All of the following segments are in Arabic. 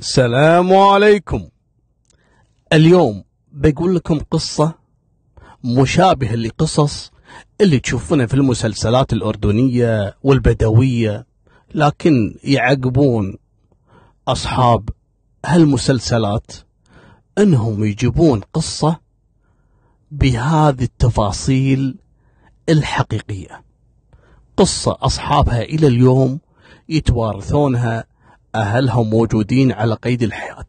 السلام عليكم. اليوم بقول لكم قصة مشابهة لقصص اللي تشوفونها في المسلسلات الأردنية والبدوية لكن يعقبون أصحاب هالمسلسلات أنهم يجيبون قصة بهذه التفاصيل الحقيقية. قصة أصحابها إلى اليوم يتوارثونها أهلهم موجودين على قيد الحياة.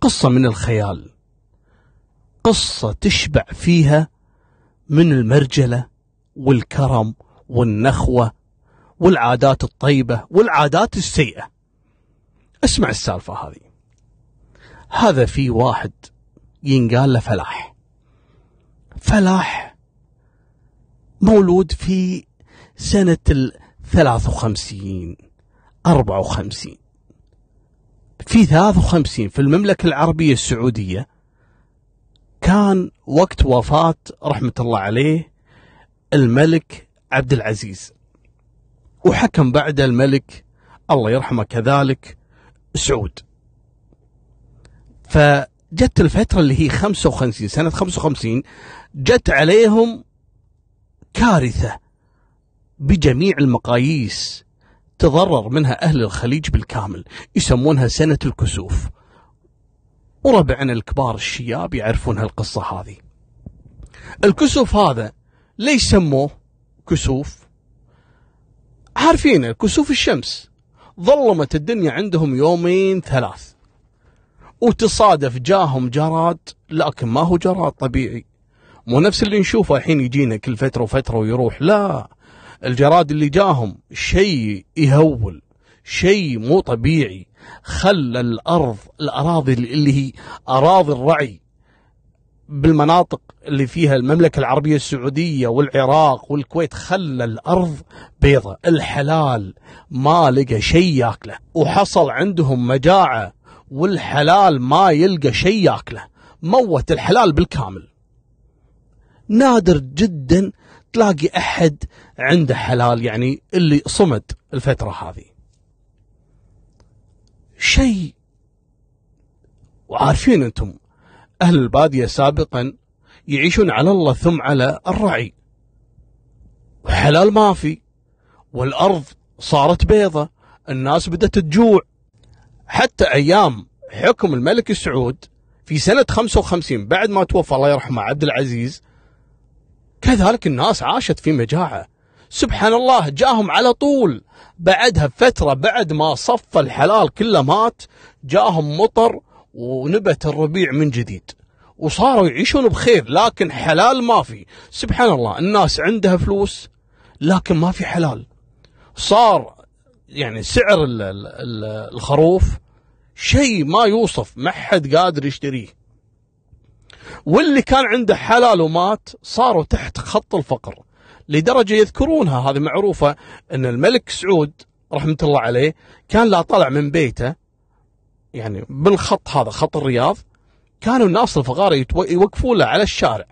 قصة من الخيال. قصة تشبع فيها من المرجلة والكرم والنخوة والعادات الطيبة والعادات السيئة. اسمع السالفة هذه. هذا في واحد ينقال له فلاح. فلاح مولود في سنة الثلاث وخمسين أربعة وخمسين. في 53 في المملكة العربية السعودية كان وقت وفاة رحمة الله عليه الملك عبد العزيز. وحكم بعد الملك الله يرحمه كذلك سعود. فجت الفترة اللي هي 55 سنة 55 جت عليهم كارثة بجميع المقاييس. تضرر منها أهل الخليج بالكامل يسمونها سنة الكسوف. وربعنا الكبار الشياب يعرفون هالقصة هذه. الكسوف هذا ليش سموه كسوف؟ عارفين كسوف الشمس. ظلمت الدنيا عندهم يومين ثلاث. وتصادف جاهم جراد لكن ما هو جراد طبيعي. مو نفس اللي نشوفه الحين يجينا كل فترة وفترة ويروح لا. الجراد اللي جاهم شيء يهول شيء مو طبيعي. خلى الأرض الأراضي اللي هي أراضي الرعي بالمناطق اللي فيها المملكة العربية السعودية والعراق والكويت خلى الأرض بيضة. الحلال ما لقى شيء ياكله. وحصل عندهم مجاعة والحلال ما يلقى شيء ياكله. موت الحلال بالكامل. نادر جدا تلاقي أحد عنده حلال يعني اللي صمد الفترة هذه. شيء وعارفين أنتم أهل البادية سابقا يعيشون على الله ثم على الرعي. وحلال ما في والأرض صارت بيضة الناس بدأت تجوع. حتى أيام حكم الملك سعود في سنة 55 بعد ما توفى الله يرحمه عبد العزيز كذلك الناس عاشت في مجاعة. سبحان الله جاهم على طول. بعدها بفترة بعد ما صف الحلال كله مات جاهم مطر ونبت الربيع من جديد. وصاروا يعيشون بخير لكن حلال ما في. سبحان الله الناس عندها فلوس لكن ما في حلال. صار يعني سعر الخروف شيء ما يوصف ما حد قادر يشتريه. واللي كان عنده حلال ومات صاروا تحت خط الفقر. لدرجة يذكرونها هذه معروفة أن الملك سعود رحمة الله عليه كان لا طلع من بيته يعني بالخط هذا خط الرياض كانوا الناس الفقراء يوقفون له على الشارع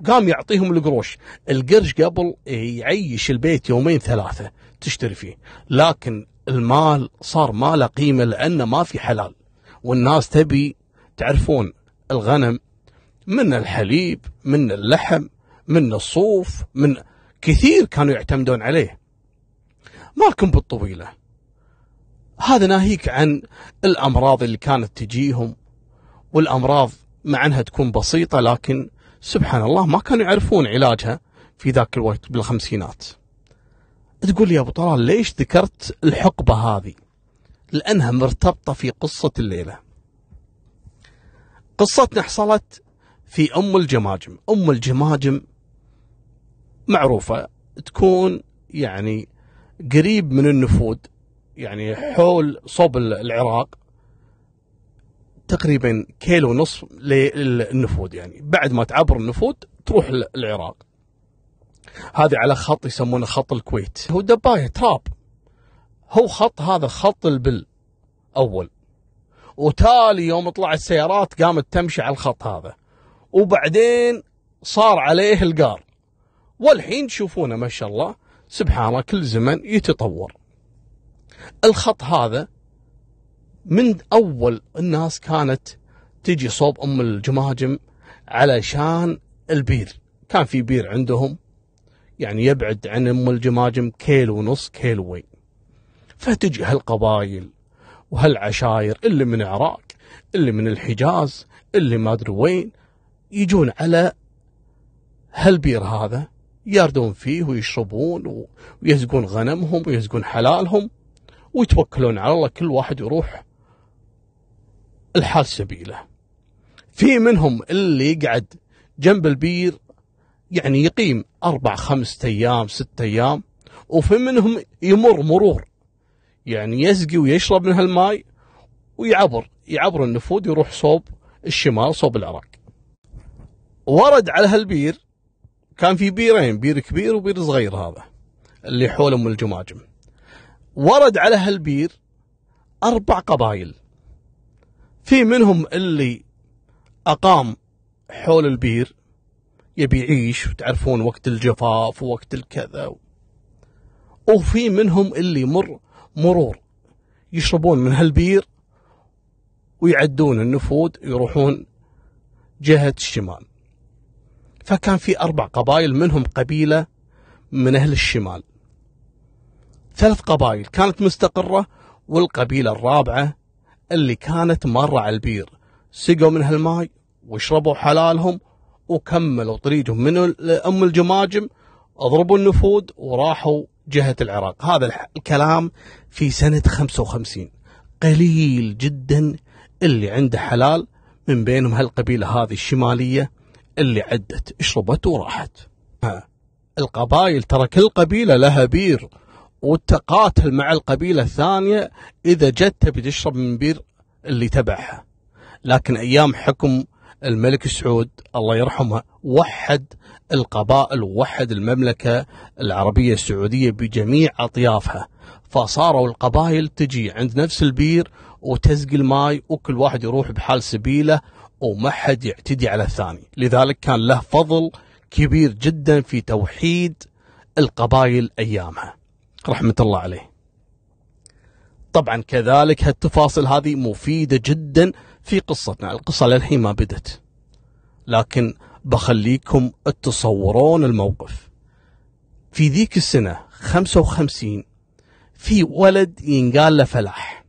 وقام يعطيهم القروش. القرش قبل يعيش البيت يومين ثلاثة تشتري فيه لكن المال صار ما له قيمة لأنه ما في حلال. والناس تبي تعرفون الغنم من الحليب من اللحم من الصوف من كثير كانوا يعتمدون عليه. مالكم بالطويلة. هذا ناهيك عن الأمراض اللي كانت تجيهم والأمراض مع أنها تكون بسيطة لكن سبحان الله ما كانوا يعرفون علاجها في ذاك الوقت بالخمسينات. تقول لي يا أبو طلال ليش ذكرت الحقبة هذه؟ لأنها مرتبطة في قصة الليلة. قصتنا حصلت في أم الجماجم. أم الجماجم معروفة تكون يعني قريب من النفود يعني حول صوب العراق تقريبا كيلو ونصف للنفود يعني. بعد ما تعبر النفود تروح العراق. هذه على خط يسمونه خط الكويت. هو دباية تراب. هو خط هذا خط البل أول. وتالي يوم طلعت السيارات قامت تمشي على الخط هذا. وبعدين صار عليه القار. والحين تشوفونه ما شاء الله سبحان الله كل زمن يتطور. الخط هذا من أول الناس كانت تجي صوب أم الجماجم علشان البير. كان في بير عندهم يعني يبعد عن أم الجماجم كيلو ونص كيلوين فتجي هالقبائل وهالعشاير اللي من العراق اللي من الحجاز اللي ما أدري وين يجون على هالبير هذا يردون فيه ويشربون ويزقون غنمهم ويزقون حلالهم ويتوكلون على الله كل واحد يروح الحال سبيله. في منهم اللي يقعد جنب البير يعني يقيم أربع خمسة أيام ستة أيام وفي منهم يمر مرور يعني يسقي ويشرب من هالماي ويعبر يعبر النفود يروح صوب الشمال صوب العراق. ورد على هالبير كان في بيرين بير كبير وبير صغير هذا اللي حول أم الجماجم. ورد على هالبير أربع قبائل في منهم اللي أقام حول البير يبي يعيش وتعرفون وقت الجفاف ووقت الكذا وفي منهم اللي مر مرور يشربون من هالبير ويعدون النفود يروحون جهة الشمال. فكان في أربع قبائل منهم قبيلة من أهل الشمال. ثلاث قبائل كانت مستقرة والقبيلة الرابعة اللي كانت مرة على البير. سقوا من هالماي وشربوا حلالهم وكملوا طريقهم. من أم الجماجم أضربوا النفود وراحوا جهة العراق. هذا الكلام في سنة 55 قليل جدا اللي عنده حلال من بينهم هالقبيلة هذه الشمالية. اللي عدت شربت وراحت. القبائل ترى كل قبيلة لها بير وتقاتل مع القبيلة الثانية إذا جت تبي تشرب من بير اللي تبعها. لكن أيام حكم الملك سعود الله يرحمه وحد القبائل ووحد المملكة العربية السعودية بجميع أطيافها. فصاروا القبائل تجي عند نفس البير وتسقي الماي وكل واحد يروح بحال سبيله وما حد يعتدي على الثاني. لذلك كان له فضل كبير جدا في توحيد القبائل أيامها. رحمة الله عليه. طبعا كذلك هالتفاصيل هذه مفيدة جدا في قصتنا. القصة للحين ما بدت. لكن بخليكم تصورون الموقف. في ذيك السنة 55 في ولد ينقال له فلاح.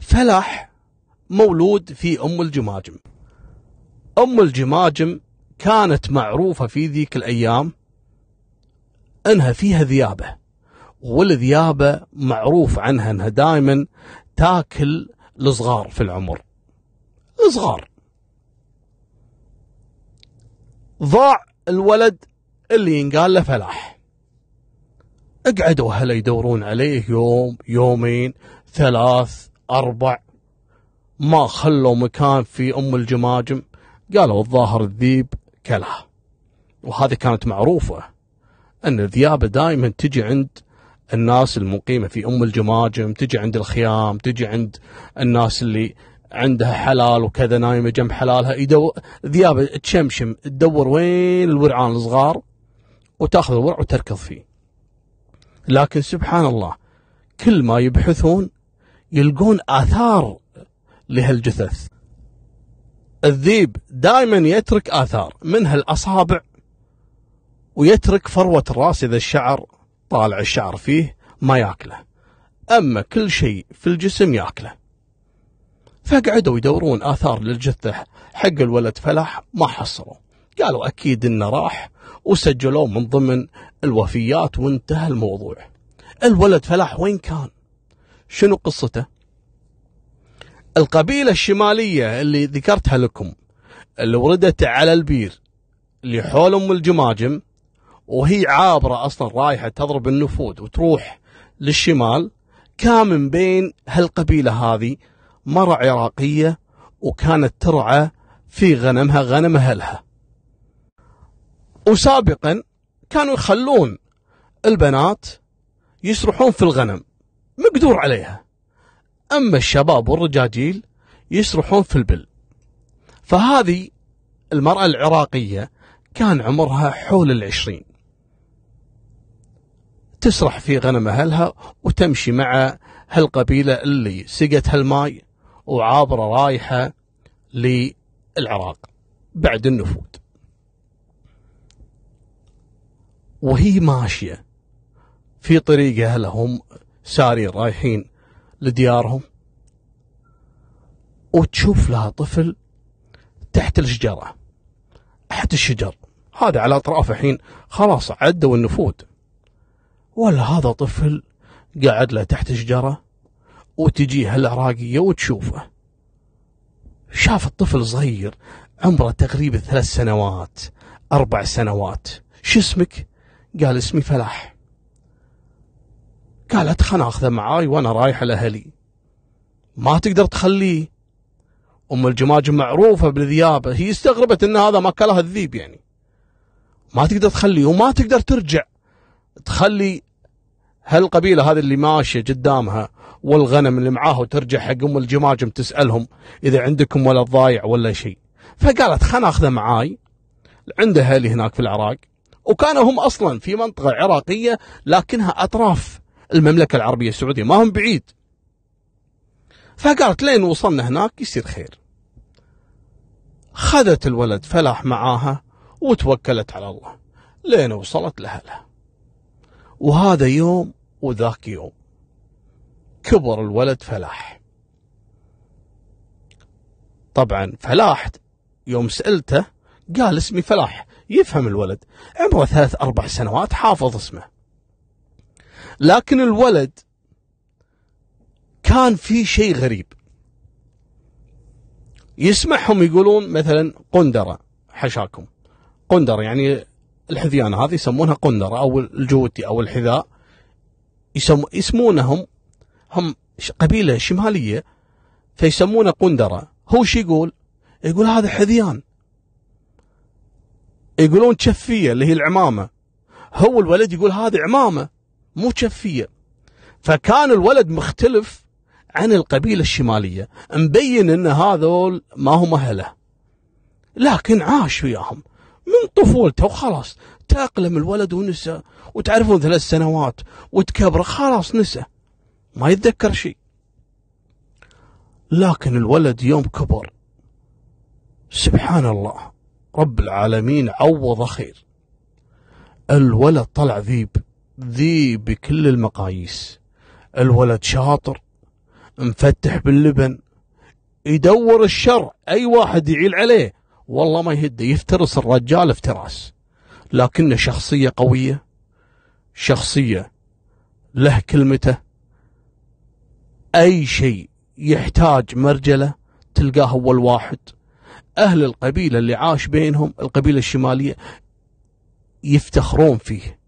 فلاح مولود في أم الجماجم. أم الجماجم كانت معروفة في ذيك الأيام أنها فيها ذيابة والذيابة معروف عنها أنها دائما تاكل الصغار في العمر. الصغار. ضاع الولد اللي ينقال له فلاح. اقعدوا هلا يدورون عليه يوم يومين ثلاث أربع. ما خلوا مكان في أم الجماجم. قالوا الظاهر الذيب كلها وهذه كانت معروفة أن الذيابة دائما تجي عند الناس المقيمة في أم الجماجم تجي عند الخيام تجي عند الناس اللي عندها حلال وكذا نايمة جنب حلالها ذيابة تشمشم تدور وين الورعان الصغار وتأخذ الورع وتركض فيه. لكن سبحان الله كل ما يبحثون يلقون آثار لهالجثث. الذيب دائما يترك آثار منها الأصابع ويترك فروة الراس إذا الشعر طالع الشعر فيه ما ياكله. أما كل شيء في الجسم ياكله. فقعدوا يدورون آثار للجثة حق الولد فلاح ما حصلوا قالوا أكيد إنه راح وسجلوه من ضمن الوفيات وانتهى الموضوع. الولد فلاح وين كان؟ شنو قصته؟ القبيلة الشمالية اللي ذكرتها لكم اللي وردت على البير اللي حول أم الجماجم وهي عابرة أصلا رايحة تضرب النفود وتروح للشمال كان من بين هالقبيلة هذه مرة عراقية وكانت ترعى في غنمها غنم أهلها وسابقا كانوا يخلون البنات يسرحون في الغنم مقدور عليها. أما الشباب والرجاجيل يسرحون في البل. فهذه المرأة العراقية كان عمرها حول العشرين. تسرح في غنم أهلها وتمشي مع هالقبيلة اللي سقت هالماي وعابرة رايحة للعراق بعد النفوذ. وهي ماشية في طريقها لهم سارين رايحين لديارهم. وتشوف لها طفل تحت الشجرة. تحت الشجر. هذا على أطرافه حين خلاص عدوا النفوذ. ولا هذا طفل قاعد له تحت شجرة وتجيه العراقية وتشوفه. شاف الطفل صغير عمره تقريبا ثلاث سنوات أربع سنوات. شو اسمك؟ قال اسمي فلاح. قالت خلنا أخذه معاي وأنا رايح لأهلي. ما تقدر تخليه أم الجماجم معروفة بالذيابة. هي استغربت إن هذا ما كلها الذيب يعني. ما تقدر تخليه وما تقدر ترجع. تخلي هالقبيلة هذه اللي ماشية قدامها والغنم اللي معاه وترجع حق أم الجماجم تسألهم إذا عندكم ولد ضايع ولا شيء. فقالت خلنا أخذه معاي. عنده أهلي هناك في العراق. وكانوا هم أصلا في منطقة عراقية لكنها أطراف المملكة العربية السعودية ما هم بعيد. فقالت لين وصلنا هناك يصير خير. خذت الولد فلاح معاها وتوكلت على الله. لين وصلت لأهلها. وهذا يوم وذاك يوم كبر الولد فلاح. طبعا فلاح يوم سألته قال اسمي فلاح يفهم الولد. عمره ثلاث أربع سنوات حافظ اسمه. لكن الولد كان في شيء غريب. يسمعهم يقولون مثلا قندرة حشاكم. قندرة يعني الحذيان هذه يسمونها قندرة أو الجوتي أو الحذاء. يسم يسمونهم هم قبيلة شمالية فيسمونه قندرة. هو شو يقول؟ يقول هذا حذيان. يقولون شفية اللي هي العمامة. هو الولد يقول هذه عمامة. مو شفية فكان الولد مختلف عن القبيلة الشمالية مبين إن هذول ما هم أهله. لكن عاش وياهم من طفولته وخلاص تأقلم الولد ونسى وتعرفون ثلاث سنوات وتكبر خلاص نسى. ما يتذكر شيء. لكن الولد يوم كبر سبحان الله رب العالمين عوض خير. الولد طلع ذيب. ذيب بكل المقاييس. الولد شاطر مفتح باللبن يدور الشر أي واحد يعيل عليه. والله ما يهده يفترس الرجال افتراس. لكنه شخصية قوية شخصية له كلمته. أي شيء يحتاج مرجلة تلقاه هو الواحد أهل القبيلة اللي عاش بينهم القبيلة الشمالية يفتخرون فيه.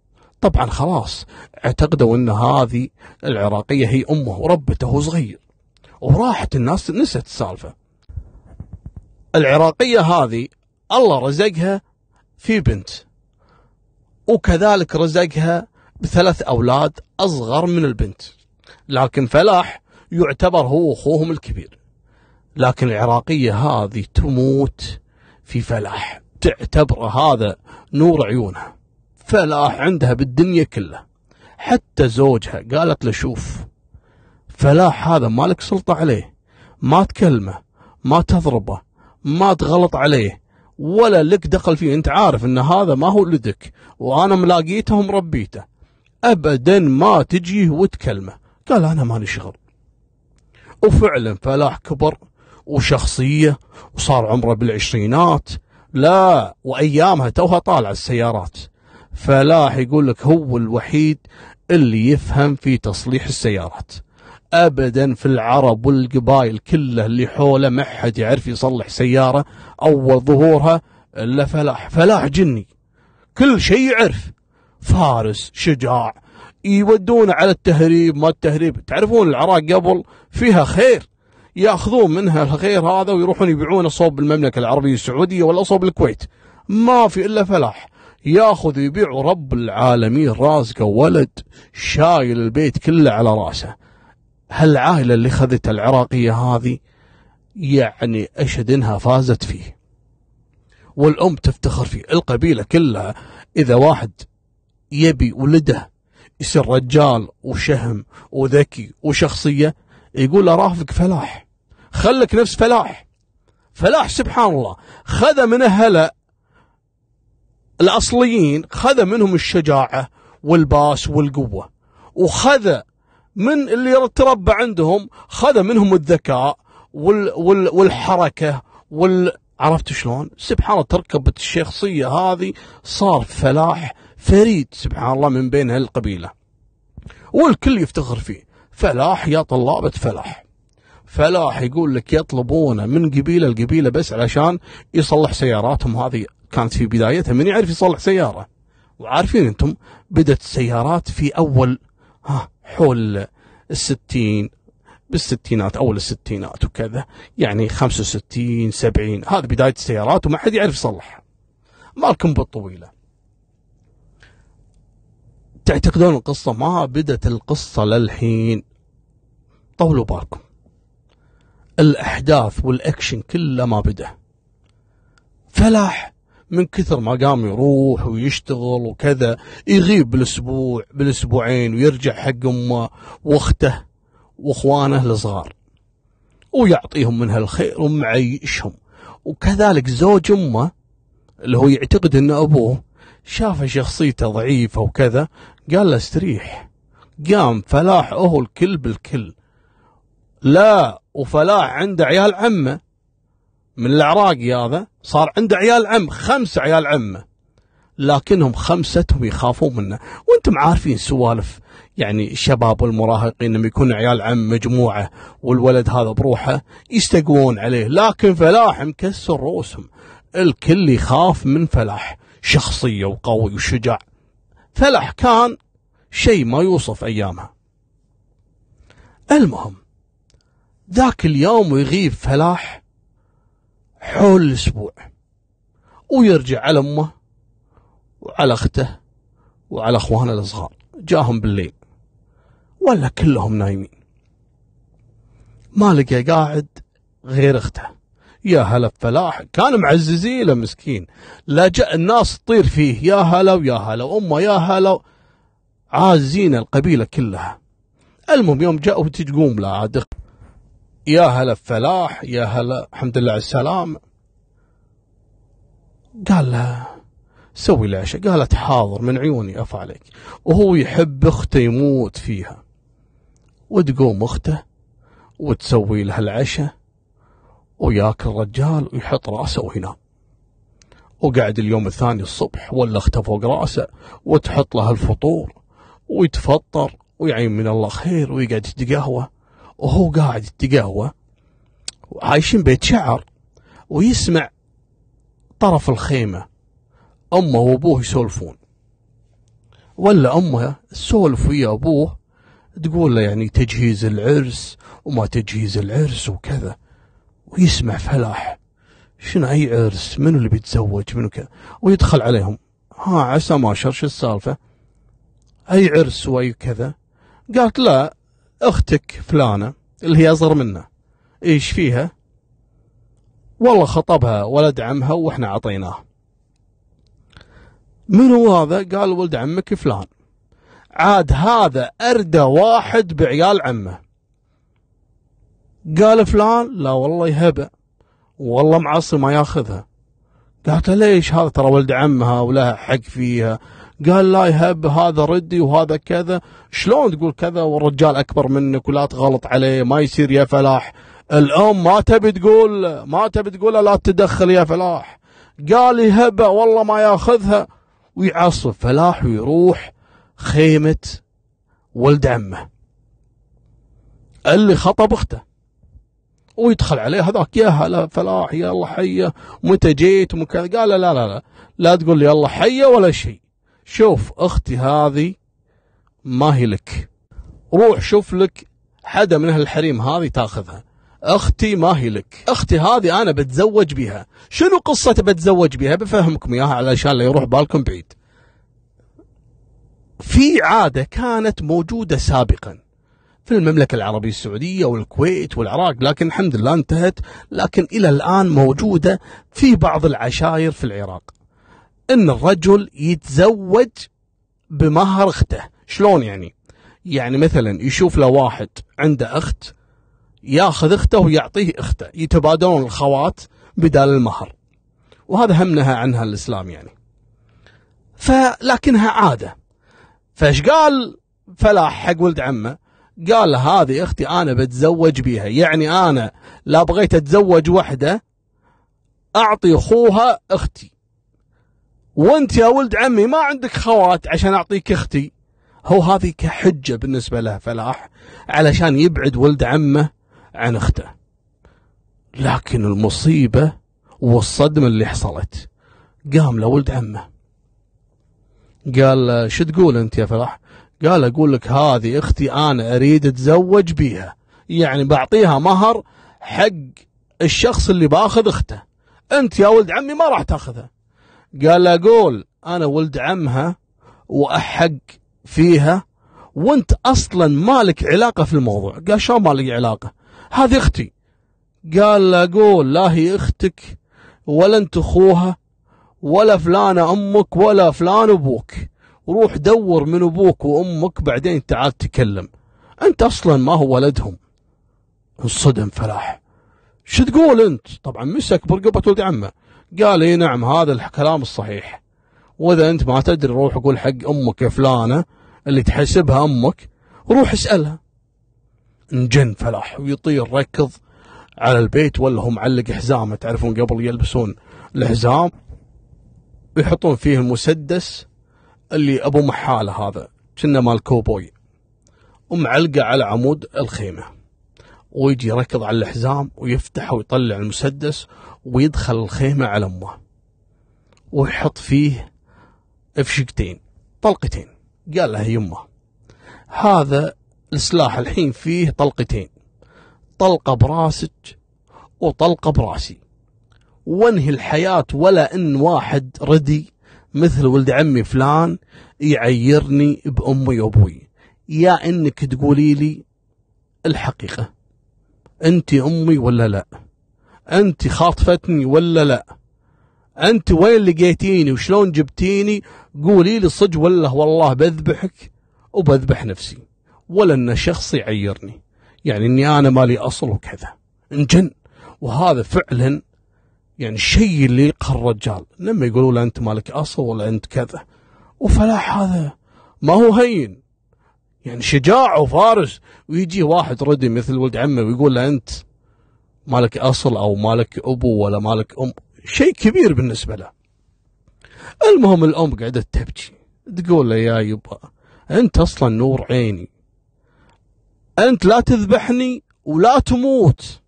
طبعا خلاص اعتقدوا إن هذه العراقية هي أمه وربته وهو صغير وراحت الناس نسيت السالفة. العراقية هذه الله رزقها في بنت وكذلك رزقها بثلاث أولاد أصغر من البنت لكن فلاح يعتبر هو أخوهم الكبير. لكن العراقية هذه تموت في فلاح تعتبر هذا نور عيونها. فلاح عندها بالدنيا كلها. حتى زوجها قالت له شوف فلاح هذا مالك سلطة عليه ما تكلمه ما تضربه ما تغلط عليه ولا لك دخل فيه. انت عارف إن هذا ما هو لدك وأنا ملاقيته ومربيته ابدا ما تجيه وتكلمه. قال أنا ماني شغل. وفعلا فلاح كبر وشخصية وصار عمره بالعشرينات لا وأيامها توها طالع السيارات. فلاح يقول لك هو الوحيد اللي يفهم في تصليح السيارات. ابدا في العرب والقبائل كلها اللي حوله ما حد يعرف يصلح سيارة أول ظهورها إلا فلاح. فلاح جني كل شيء يعرف. فارس شجاع يودونه على التهريب ما التهريب. تعرفون العراق قبل فيها خير يأخذون منها الخير هذا ويروحون يبيعونه صوب المملكة العربية السعودية ولا صوب الكويت. ما في إلا فلاح. ياخذ يبيع رب العالمين رازقه ولد شايل البيت كله على راسه. هالعائلة اللي خذت العراقية هذه يعني أشهد إنها فازت فيه؟ والأم تفتخر فيه القبيلة كلها إذا واحد يبي ولده يصير رجال وشهم وذكي وشخصية يقول له رافق فلاح خلك نفس فلاح. فلاح سبحان الله خذ من أهله الأصليين خذ منهم الشجاعة والباس والقوة وخذ من اللي تربى عندهم خذ منهم الذكاء وال وال والحركة وال عرفت شلون؟ سبحان الله تركبت الشخصية هذه صار فلاح فريد سبحان الله من بين هالقبيلة. والكل يفتخر فيه فلاح يا طلابة فلاح. فلاح يقول لك يطلبونه من قبيلة لقبيلة بس علشان يصلح سياراتهم هذه. كانت في بدايتها من يعرف يصلح سيارة. وعارفين أنتم بدت السيارات في أول ها حول الستين بالستينات أول الستينات وكذا. يعني 65 70 هذه بداية السيارات وما حد يعرف يصلحها مالكم بالطويلة. تعتقدون القصة؟ ما بدت القصة للحين. طولوا بالكم. الأحداث والأكشن كله ما بدأ. فلاح من كثر ما قام يروح ويشتغل وكذا يغيب بالأسبوع بالأسبوعين ويرجع حق أمه وأخته وأخوانه الصغار ويعطيهم منها الخير ومعيشهم. وكذلك زوج أمه اللي هو يعتقد إن أبوه شاف شخصيته ضعيفة وكذا قال له استريح. قام فلاح هو الكل بالكل. لا وفلاح عنده عيال عمه من العراقي هذا صار عنده عيال عم خمس عيال عمه لكنهم خمستهم يخافون منه. وأنتم عارفين سوالف يعني الشباب والمراهقين لما يكون عيال عم مجموعة والولد هذا بروحه يستقون عليه. لكن فلاح مكسر رؤوسهم. الكل يخاف من فلاح شخصية وقوي وشجاع. فلاح كان شيء ما يوصف أيامها. المهم ذاك اليوم يغيب فلاح حول الأسبوع. ويرجع على أمه وعلى أخته وعلى أخوانه الصغار جاهم بالليل. ولا كلهم نايمين. ما لقى قاعد غير أخته. يا هلا فلاح كان معززين له مسكين. جاء الناس تطير فيه. يا هلا ويا هلا وأمه يا هلا عازين القبيلة كلها. المهم يوم جاءوا تقوم لا عاد يا هلا فلاح يا هلا الحمد لله على السلام. قال له سوي العشاء قالت حاضر من عيوني افعلك وهو يحب أخته يموت فيها. وتقوم أخته وتسوي لها العشاء وياكل الرجال ويحط رأسه وينام وقعد اليوم الثاني الصبح ولا أخته فوق رأسه وتحط له الفطور ويتفطر ويعين من الله خير ويقعد يتقهوى وهو قاعد يتقهوى عايشين بيت شعر ويسمع طرف الخيمة أمه وأبوه يسولفون. ولا أمه تسولف ويا أبوه تقول له يعني تجهيز العرس وما تجهيز العرس وكذا ويسمع فلاح. شنو أي عرس؟ منو اللي بيتزوج؟ منو كذا؟ ويدخل عليهم. ها عسى ما شو السالفة. أي عرس وأي كذا؟ قالت لا أختك فلانة اللي هي أصغر منه إيش فيها؟ والله خطبها ولد عمها وإحنا عطيناه من هو هذا؟ قال ولد عمك فلان. عاد هذا أردى واحد بعيال عمه. قال فلان لا والله يهبه والله معصي ما ياخذها. قالت ليش هذا؟ ترى ولد عمها ولها حق فيها. قال لا يهب هذا ردي وهذا كذا. شلون تقول كذا والرجال أكبر منك ولا تغلط عليه ما يصير يا فلاح. الأم ما تبي تقول ما تبي تقول لا تدخل يا فلاح. قال يهبه والله ما ياخذها. ويعصب فلاح ويروح خيمة ولد عمه. اللي خطب أخته. ويدخل عليه هذاك يا هلا فلاح يا الله حيه متى جيت قال لا لا لا. لا تقول لي الله حيه ولا شيء شوف أختي هذه ما هي لك. روح شوف لك حدا من هالحريم هذه تاخذها. أختي ما هي لك. أختي هذه أنا بتزوج بها شنو قصة بتزوج بها بفهمكم إياها علشان لا يروح بالكم بعيد. في عادة كانت موجودة سابقا في المملكة العربية السعودية والكويت والعراق لكن الحمد لله انتهت لكن إلى الآن موجودة في بعض العشائر في العراق. إن الرجل يتزوج بمهر أخته. شلون يعني؟ يعني مثلا يشوف له واحد عنده أخت يأخذ أخته ويعطيه أخته يتبادلون الخوات بدال المهر. وهذا هم نهى عنها الإسلام يعني. فلكنها عادة. فإيش قال؟ فلاح حق ولد عمه. قال هذه أختي أنا بتزوج بيها. يعني أنا لا بغيت أتزوج وحدة أعطي أخوها أختي. وانت يا ولد عمي ما عندك خوات عشان أعطيك أختي. هو هذه كحجة بالنسبة له فلاح علشان يبعد ولد عمه عن أخته. لكن المصيبة والصدمة اللي حصلت. قام لولد عمه. قال شو تقول أنت يا فلاح؟ قال أقول لك هذه أختي أنا أريد أتزوج بيها. يعني بعطيها مهر حق الشخص اللي بأخذ أخته. أنت يا ولد عمي ما راح تأخذها. قال أقول أنا ولد عمها وأحق فيها وأنت أصلا مالك علاقة في الموضوع. قال شلون مالك علاقة؟ هذه أختي. قال أقول لا هي أختك ولا أنت أخوها ولا فلانة أمك ولا فلان أبوك. روح دور من أبوك وأمك بعدين تعال تكلم. أنت أصلا ما هو ولدهم. انصدم فلاح. شو تقول أنت؟ طبعا مسك برقبة ولد عمه. قال اي نعم هذا الكلام الصحيح. وإذا أنت ما تدري روح قول حق أمك فلانة اللي تحسبها أمك روح اسألها. انجن فلاح ويطير ركض على البيت ولا هو معلق حزامه تعرفون قبل يلبسون الحزام؟ ويحطون فيه المسدس اللي أبو محالة هذا كنا مال كوبوي ومعلقة على عمود الخيمة. ويجي يركض على الحزام ويفتح ويطلع المسدس ويدخل الخيمة على أمه. ويحط فيه إفشقتين طلقتين. قال لها يمه هذا السلاح الحين فيه طلقتين طلقة براسك وطلقة براسي. وانهي الحياة ولا إن واحد ردي مثل ولد عمي فلان يعيرني بأمي وأبوي. يا إنك تقولي لي الحقيقة. أنت أمي ولا لا؟ أنت خاطفتني ولا لا؟ أنت وين لقيتيني وشلون جبتيني؟ قولي لي صدق ولا والله بذبحك وبذبح نفسي ولا أن شخص يعيرني. يعني أني أنا مالي أصل وكذا. إنجن. وهذا فعلا يعني الشيء اللي يقهر الرجال. لما يقولوا له أنت مالك أصل ولا أنت كذا. وفلاح هذا. ما هو هين. يعني شجاع وفارس ويجي واحد ردي مثل ولد عمه ويقول له أنت مالك أصل أو مالك أبو ولا مالك أم شيء كبير بالنسبة له. المهم الأم قعدت تبكي تقول له يا يبا أنت أصلا نور عيني. أنت لا تذبحني ولا تموت.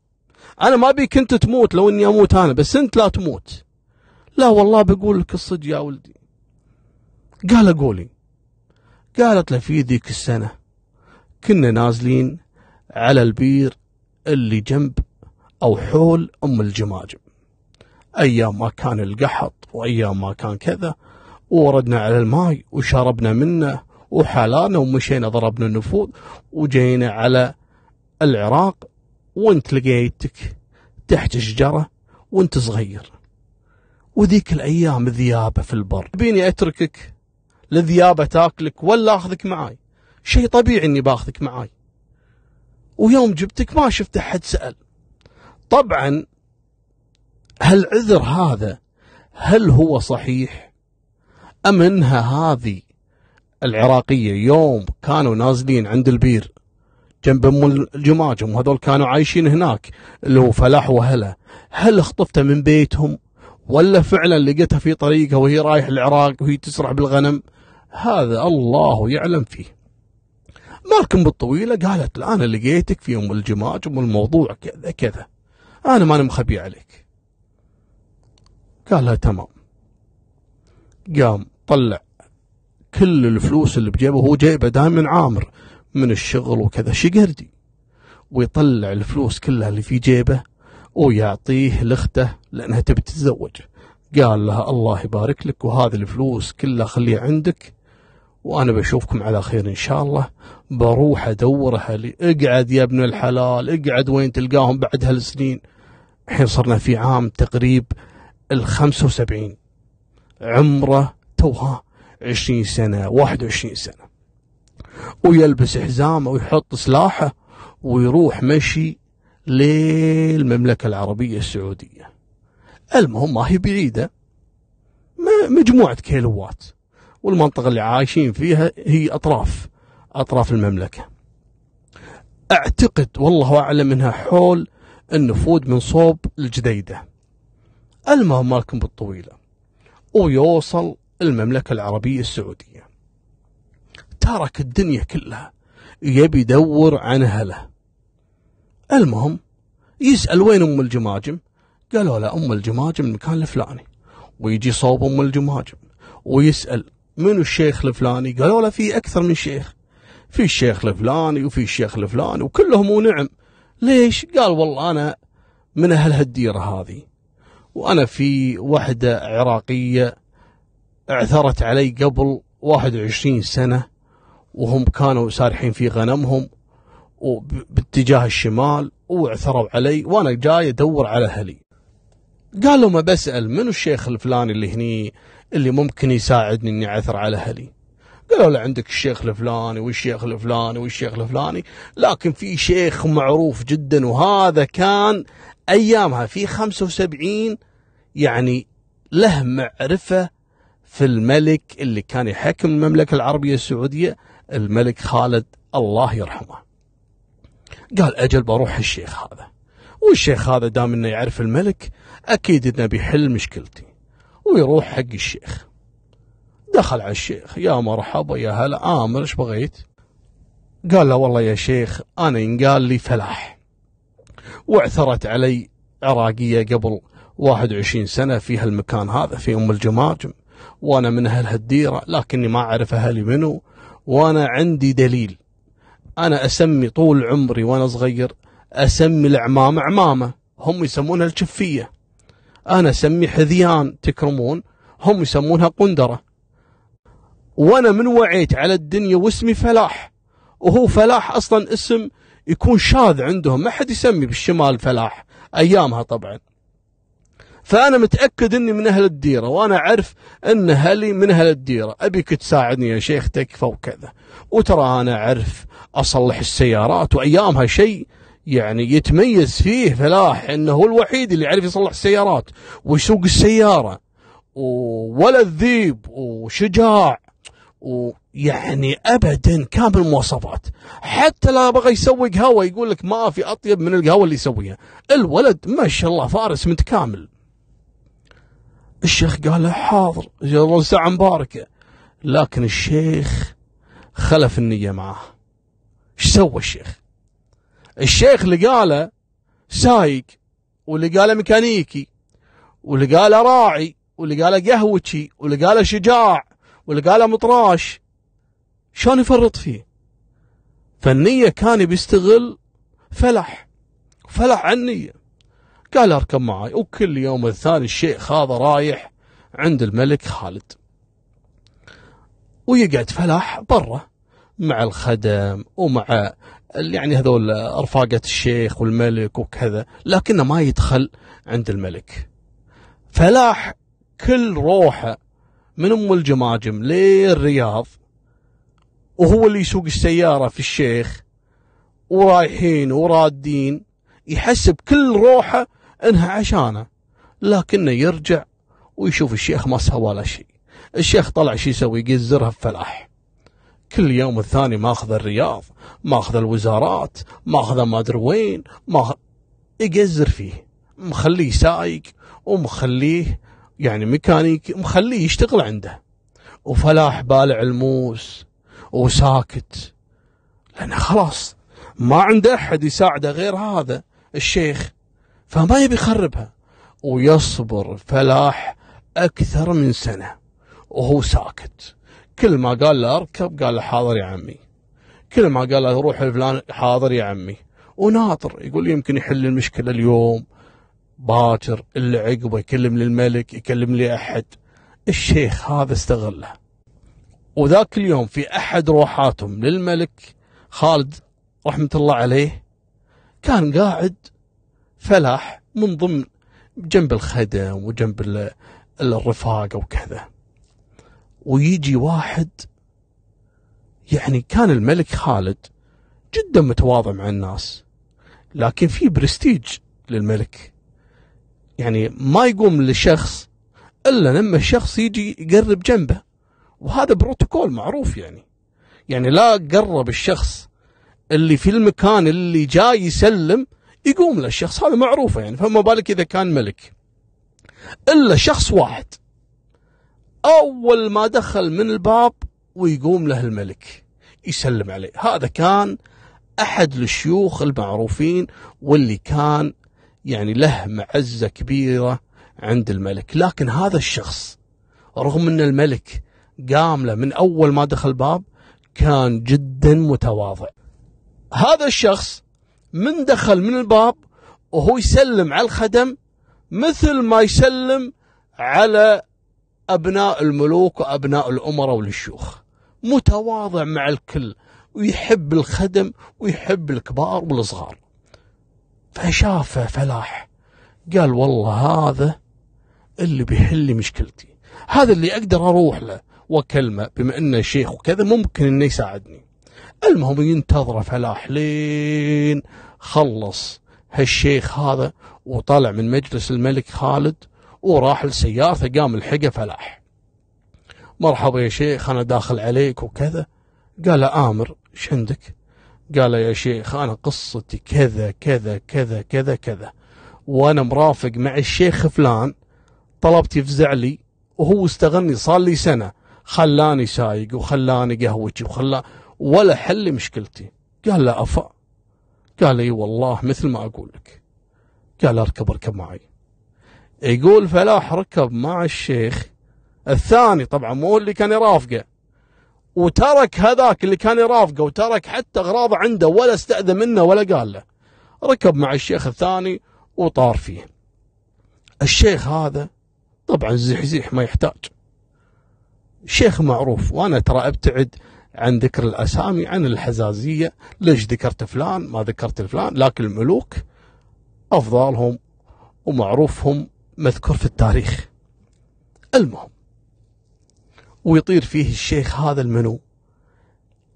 أنا ما بيك أنت تموت لو إني أموت أنا بس أنت لا تموت. لا والله بقول لك الصدق يا ولدي. قال قولي. قالت له في ذيك السنة كنا نازلين على البير اللي جنب أو حول أم الجماجم. أيام ما كان القحط وأيام ما كان كذا ووردنا على الماي وشربنا منه وحلانا ومشينا ضربنا النفوذ وجينا على العراق وانت لقيتك تحت شجرة وانت صغير. وذيك الأيام ذيابة في البر. بيني أتركك لذيابة تاكلك ولا أخذك معاي. شيء طبيعي أني باخذك معاي. ويوم جبتك ما شفت أحد سأل. طبعا هالعذر هذا؟ هل هو صحيح؟ أم أنها هذه العراقية يوم كانوا نازلين عند البير؟ جنب أم الجماجم وهذول كانوا عايشين هناك اللي هو فلاح وهلا. هل اخطفته من بيتهم؟ ولا فعلا لقيتها في طريقها وهي رايح العراق وهي تسرح بالغنم؟ هذا الله يعلم فيه. مالكم بالطويلة؟ قالت أنا لقيتك في أم الجماجم والموضوع كذا كذا. أنا ما مخبي عليك. قال لها تمام. قام طلع كل الفلوس اللي بجيبه هو جايبه دائما عامر من الشغل وكذا. شقردي ويطلع الفلوس كلها اللي في جيبه ويعطيه لأخته لأنها تبي تتزوج. قال لها الله يبارك لك وهذه الفلوس كلها خليها عندك وأنا بشوفكم على خير إن شاء الله. بروح أدورها لي. اقعد يا ابن الحلال اقعد وين تلقاهم بعد هالسنين. الحين صرنا في عام تقريب ال 75 عمره توها 20 سنة 21 سنة. ويلبس حزامه ويحط سلاحه ويروح مشي للمملكة العربية السعودية. المهم ما هي بعيدة. مجموعة كيلوات. والمنطقة اللي عايشين فيها هي أطراف أطراف المملكة. أعتقد والله أعلم أنها حول النفود من صوب الجديدة. المهم مالكم بالطويلة. ويوصل المملكة العربية السعودية. ترك الدنيا كلها. يبي يدور عن أهله. المهم يسأل وين أم الجماجم؟ قالوا له أم الجماجم المكان الفلاني. ويجي صوب أم الجماجم. ويسأل منو الشيخ الفلاني؟ قالوا له في أكثر من شيخ. في الشيخ الفلاني وفي الشيخ الفلاني وكلهم ونعم ليش؟ قال والله أنا من أهل هالديرة هذه. وأنا في وحدة عراقية اعثرت علي قبل 21 سنة وهم كانوا سارحين في غنمهم وباتجاه الشمال واعثروا علي وأنا جاي أدور على أهلي. قال له ما بسأل منو الشيخ الفلاني اللي هني؟ اللي ممكن يساعدني إني أعثر على أهلي. قالوا له عندك الشيخ الفلاني والشيخ الفلاني والشيخ الفلاني لكن في شيخ معروف جدا وهذا كان أيامها في 75 يعني له معرفة في الملك اللي كان يحكم المملكة العربية السعودية الملك خالد الله يرحمه. قال أجل بروح الشيخ هذا. والشيخ هذا دام إنه يعرف الملك أكيد إنه بيحل مشكلتي. ويروح حق الشيخ. دخل على الشيخ. يا مرحبا يا هلا. آمر إيش بغيت؟ قال له والله يا شيخ أنا ينقال لي فلاح. واعثرت علي عراقية قبل 21 سنة في هالمكان هذا في أم الجماجم وأنا من أهل هالديرة لكني ما أعرف أهلي منو. وأنا عندي دليل. أنا أسمي طول عمري وأنا صغير أسمي العمامة عمامة هم يسمونها الشفية أنا أسمي حذيان تكرمون هم يسمونها قندرة. وأنا من وعيت على الدنيا واسمي فلاح. وهو فلاح أصلا اسم يكون شاذ عندهم ما حد يسمي بالشمال فلاح أيامها طبعا. فأنا متأكد أني من أهل الديرة وأنا أعرف أن أهلي من أهل الديرة. أبيك تساعدني يا شيخ تكفى وكذا. وترى أنا أعرف أصلح السيارات وأيامها شيء يعني يتميز فيه فلاح إنه هو الوحيد اللي يعرف يصلح السيارات ويسوق السيارة وولد ذيب وشجاع ويعني ابدا كامل المواصفات. حتى لا بغى يسوي قهوه يقول لك ما في أطيب من القهوة اللي يسويها. الولد ما شاء الله فارس متكامل. الشيخ قال له حاضر الله ساعة مباركة. لكن الشيخ خلف النية معه. إيش سوى الشيخ؟ الشيخ اللي قاله سايق واللي قاله ميكانيكي واللي قاله راعي واللي قاله قهوتشي واللي قاله شجاع واللي قاله مطراش شلون يفرط فيه؟ فالنية كان بيستغل فلح فلح عن النية قال أركب معي وكل يوم الثاني الشيخ هذا رايح عند الملك خالد. ويقعد فلاح برا مع الخدم ومع يعني هذول رفاقة الشيخ والملك وكذا لكنه ما يدخل عند الملك. فلاح كل روحه من أم الجماجم للرياض وهو اللي يسوق السيارة في الشيخ ورايحين ورادين يحسب كل روحه إنها عشانه لكنه يرجع ويشوف الشيخ ما سوى له شيء. الشيخ طلع شو يسوي؟ يقزرها بفلاح. كل يوم الثاني ماخذ الرياض ماخذ الوزارات ماخذ ما أدري وين ماخذ يقزر فيه مخليه سايق ومخليه يعني ميكانيكي مخليه يشتغل عنده. وفلاح بالع الموس وساكت. لأنه خلاص ما عنده أحد يساعده غير هذا الشيخ فما يبي يخربها. ويصبر فلاح أكثر من سنة وهو ساكت. كل ما قال له أركب قال له حاضر يا عمي. كل ما قال له روح لفلان حاضر يا عمي. وناطر يقول يمكن يحل المشكلة اليوم. باكر اللي عقبه يكلم للملك يكلم لي أحد. الشيخ هذا استغله. وذاك اليوم في أحد روحاتهم للملك خالد رحمة الله عليه كان قاعد فلاح من ضمن جنب الخدم وجنب الرفاقة وكذا. ويجي واحد يعني كان الملك خالد جدا متواضع مع الناس لكن في برستيج للملك. يعني ما يقوم لشخص إلا لما الشخص يجي يقرب جنبه وهذا بروتوكول معروف يعني. يعني لا قرب الشخص اللي في المكان اللي جاي يسلم يقوم له الشخص هذا معروفة يعني فما بالك إذا كان ملك. إلا شخص واحد. أول ما دخل من الباب ويقوم له الملك يسلم عليه. هذا كان أحد الشيوخ المعروفين واللي كان يعني له معزة كبيرة عند الملك. لكن هذا الشخص رغم أن الملك قام له من أول ما دخل الباب كان جدا متواضع. هذا الشخص من دخل من الباب وهو يسلم على الخدم مثل ما يسلم على أبناء الملوك وأبناء الأمراء والشيوخ متواضع مع الكل ويحب الخدم ويحب الكبار والصغار. فشافه فلاح قال والله هذا اللي بيحل لي مشكلتي. هذا اللي أقدر أروح له. وكلمة بما أنه شيخ وكذا ممكن أنه يساعدني. المهم ينتظر فلاح لين خلص هالشيخ هذا وطلع من مجلس الملك خالد وراح لسيارته قام الحقة فلاح. مرحبا يا شيخ أنا داخل عليك وكذا. قال آمر إيش عندك؟ قال يا شيخ أنا قصتي كذا كذا كذا كذا كذا. وأنا مرافق مع الشيخ فلان طلبت يفزع لي وهو استغني صار لي سنة. خلاني سايق وخلاني قهوتي وخلا ولا حل مشكلتي. قال لا أفا. قال إي والله مثل ما أقول لك. قال أركب أركب معي. يقول فلاح ركب مع الشيخ. الثاني طبعا مو اللي كان يرافقه وترك هذاك اللي كان يرافقه وترك حتى اغراضه عنده ولا استأذن منه ولا قال له. ركب مع الشيخ الثاني وطار فيه. الشيخ هذا طبعا زحزيح ما يحتاج. شيخ معروف وأنا ترى أبتعد عن ذكر الأسامي عن الحزازية. ليش ذكرت فلان؟ ما ذكرت فلان لكن الملوك افضالهم ومعروفهم مذكور في التاريخ. المهم ويطير فيه الشيخ هذا المنو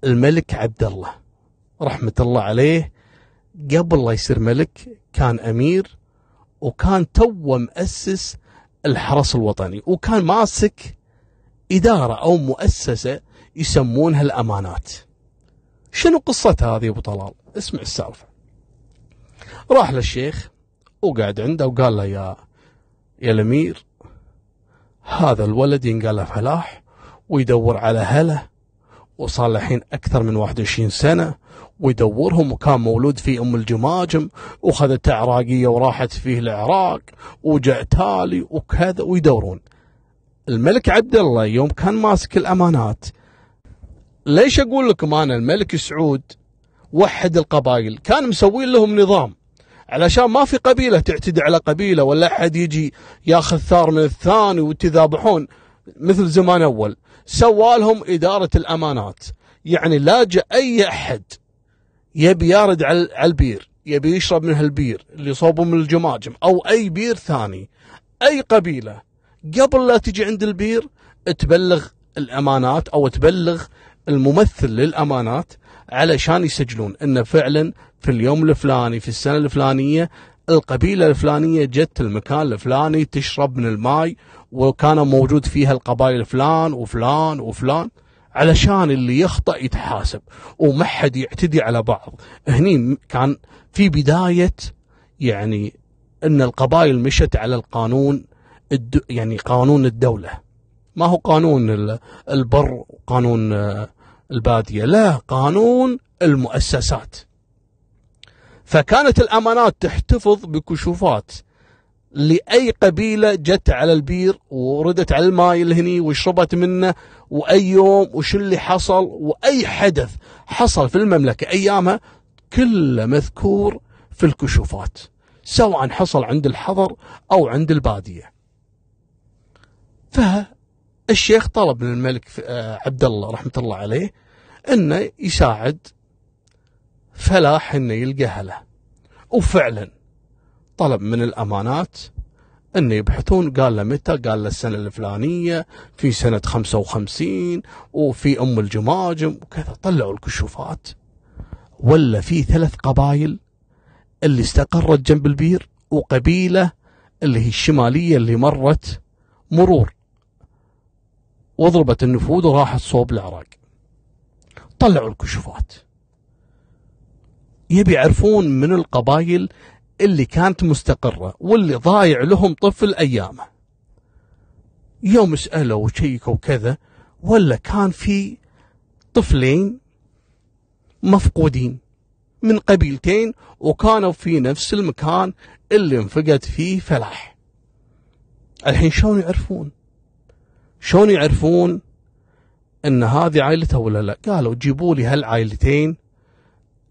الملك عبد الله رحمة الله عليه. قبل لا يصير ملك كان أمير وكان تو مؤسس الحرس الوطني وكان ماسك إدارة أو مؤسسة يسمونها الأمانات. شنو قصتها هذه أبو طلال؟ اسمع السالفة. راح للشيخ وقعد عنده وقال له يا يا الأمير هذا الولد ينقال فلاح ويدور على هله وصار الحين أكثر من 21 سنة ويدورهم وكان مولود في أم الجماجم وخذت عراقية وراحت فيه العراق وجاء تالي وكذا ويدورون. الملك عبد الله يوم كان ماسك الأمانات ليش أقول لكم أنا الملك سعود وحد القبائل؟ كان مسوي لهم نظام. علشان ما في قبيلة تعتدي على قبيلة ولا أحد يجي ياخذ ثار من الثاني وتذابحون مثل زمان أول. سوالهم إدارة الأمانات. يعني لا جاء أي أحد يبي يارد على البير يبي يشرب من هالبير اللي صوبه من الجماجم أو أي بير ثاني. أي قبيلة قبل لا تجي عند البير تبلغ الأمانات أو تبلغ الممثل للأمانات علشان يسجلون أنه فعلا في اليوم الفلاني في السنة الفلانية القبيلة الفلانية جت المكان الفلاني تشرب من الماي وكان موجود فيها القبائل فلان وفلان وفلان علشان اللي يخطأ يتحاسب وما حد يعتدي على بعض. هني كان في بداية يعني إن القبائل مشت على القانون الد... يعني قانون الدولة. ما هو قانون البر وقانون البادية لا قانون المؤسسات. فكانت الأمانات تحتفظ بكشوفات لأي قبيلة جت على البير وردت على الماء اللي هني وشربت منه وأي يوم وش اللي حصل وأي حدث حصل في المملكة أيامها كله مذكور في الكشوفات سواء حصل عند الحضر أو عند البادية. فالشيخ طلب من الملك آه، عبد الله رحمة الله عليه أنه يساعد فلاح أنه يلقى له. وفعلا طلب من الأمانات إنه يبحثون قال له متى؟ قال له السنة الفلانية في سنة 55 وفي أم الجماجم وكذا. طلعوا الكشوفات. ولا في ثلاث قبائل اللي استقرت جنب البير وقبيلة اللي هي الشمالية اللي مرت مرور. وضربت النفوذ وراحت صوب العراق. طلعوا الكشوفات. يبي يعرفون من القبائل اللي كانت مستقرة واللي ضايع لهم طفل أيامه. يوم سألوا وشيكوا كذا ولا كان في طفلين مفقودين من قبيلتين وكانوا في نفس المكان اللي انفقد فيه فلاح. الحين شلون يعرفون؟ شلون يعرفون إن هذه عائلته ولا لا؟ قالوا جيبوا لي هالعائلتين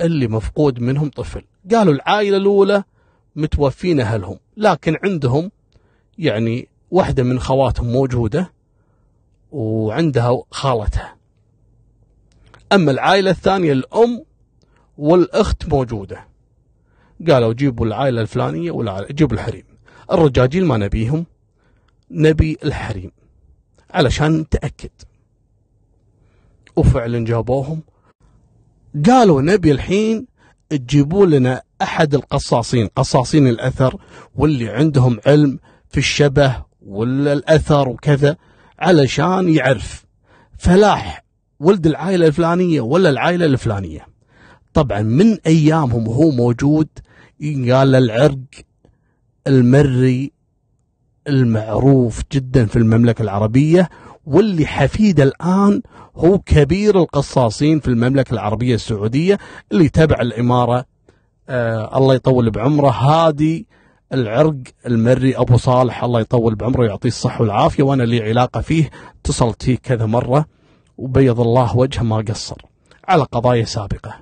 اللي مفقود منهم طفل. قالوا العائلة الأولى متوفين أهلهم لكن عندهم يعني واحدة من خواتهم موجودة وعندها خالتها. أما العائلة الثانية الأم والأخت موجودة. قالوا جيبوا العائلة الفلانية والعائلة جيبوا الحريم. الرجاجيل ما نبيهم نبي الحريم. علشان نتأكد وفعلا جابوهم. قالوا نبي الحين تجيبوا لنا أحد القصاصين قصاصين الأثر واللي عندهم علم في الشبه ولا الأثر وكذا علشان يعرف. فلاح ولد العائلة الفلانية ولا العائلة الفلانية. طبعا من أيامهم هو موجود قال العرق المري المعروف جدا في المملكة العربية واللي حفيده الآن هو كبير القصاصين في المملكة العربية السعودية اللي تبع الإمارة. آه الله يطول بعمره. هادي العرق المري أبو صالح الله يطول بعمره ويعطيه الصحة والعافية وأنا لي علاقة فيه. اتصلت فيه كذا مرة وبيض الله وجهه ما قصر على قضايا سابقة.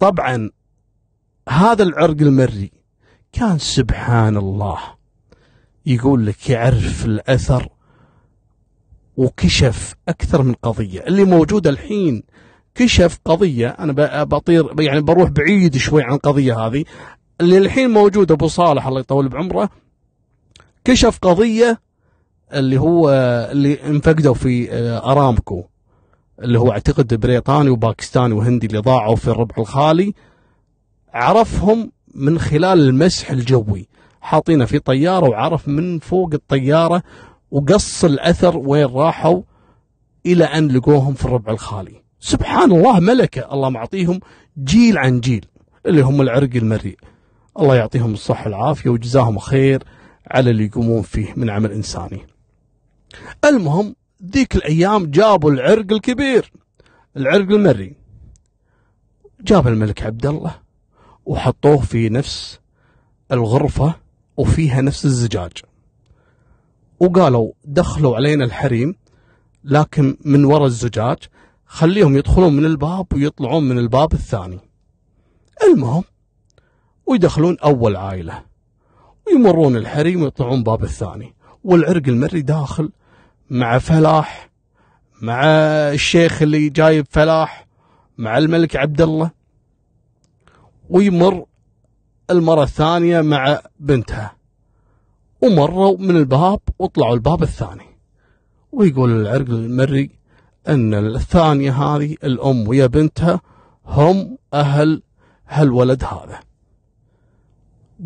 طبعا هذا العرق المري كان سبحان الله. يقول لك يعرف الأثر وكشف أكثر من قضية. اللي موجودة الحين كشف قضية. أنا بطير يعني بروح بعيد شوي عن القضية هذه. اللي الحين موجود أبو صالح الله يطول بعمره كشف قضية اللي هو اللي انفقدوا في آه، أرامكو اللي هو أعتقد بريطاني وباكستاني وهندي اللي ضاعوا في الربع الخالي. عرفهم من خلال المسح الجوي. حاطينه في طيارة وعرف من فوق الطيارة وقص الأثر وين راحوا إلى أن لقوهم في الربع الخالي. سبحان الله ملكة الله معطيهم جيل عن جيل اللي هم العرق المريء. الله يعطيهم الصحة والعافية وجزاهم خير على اللي يقومون فيه من عمل إنساني. المهم ذيك الأيام جابوا العرق الكبير العرق المري جاب الملك عبد الله وحطوه في نفس الغرفة وفيها نفس الزجاج. وقالوا دخلوا علينا الحريم لكن من وراء الزجاج خليهم يدخلون من الباب ويطلعون من الباب الثاني. المهم ويدخلون أول عائلة ويمرون الحريم ويطلعون باب الثاني. والعرق المري داخل مع فلاح مع الشيخ اللي جايب فلاح مع الملك عبد الله ويمر المرة الثانية مع بنتها. ومروا من الباب وطلعوا الباب الثاني. ويقول العرق المري أن الثانية هذه الأم ويا بنتها هم أهل هالولد هذا.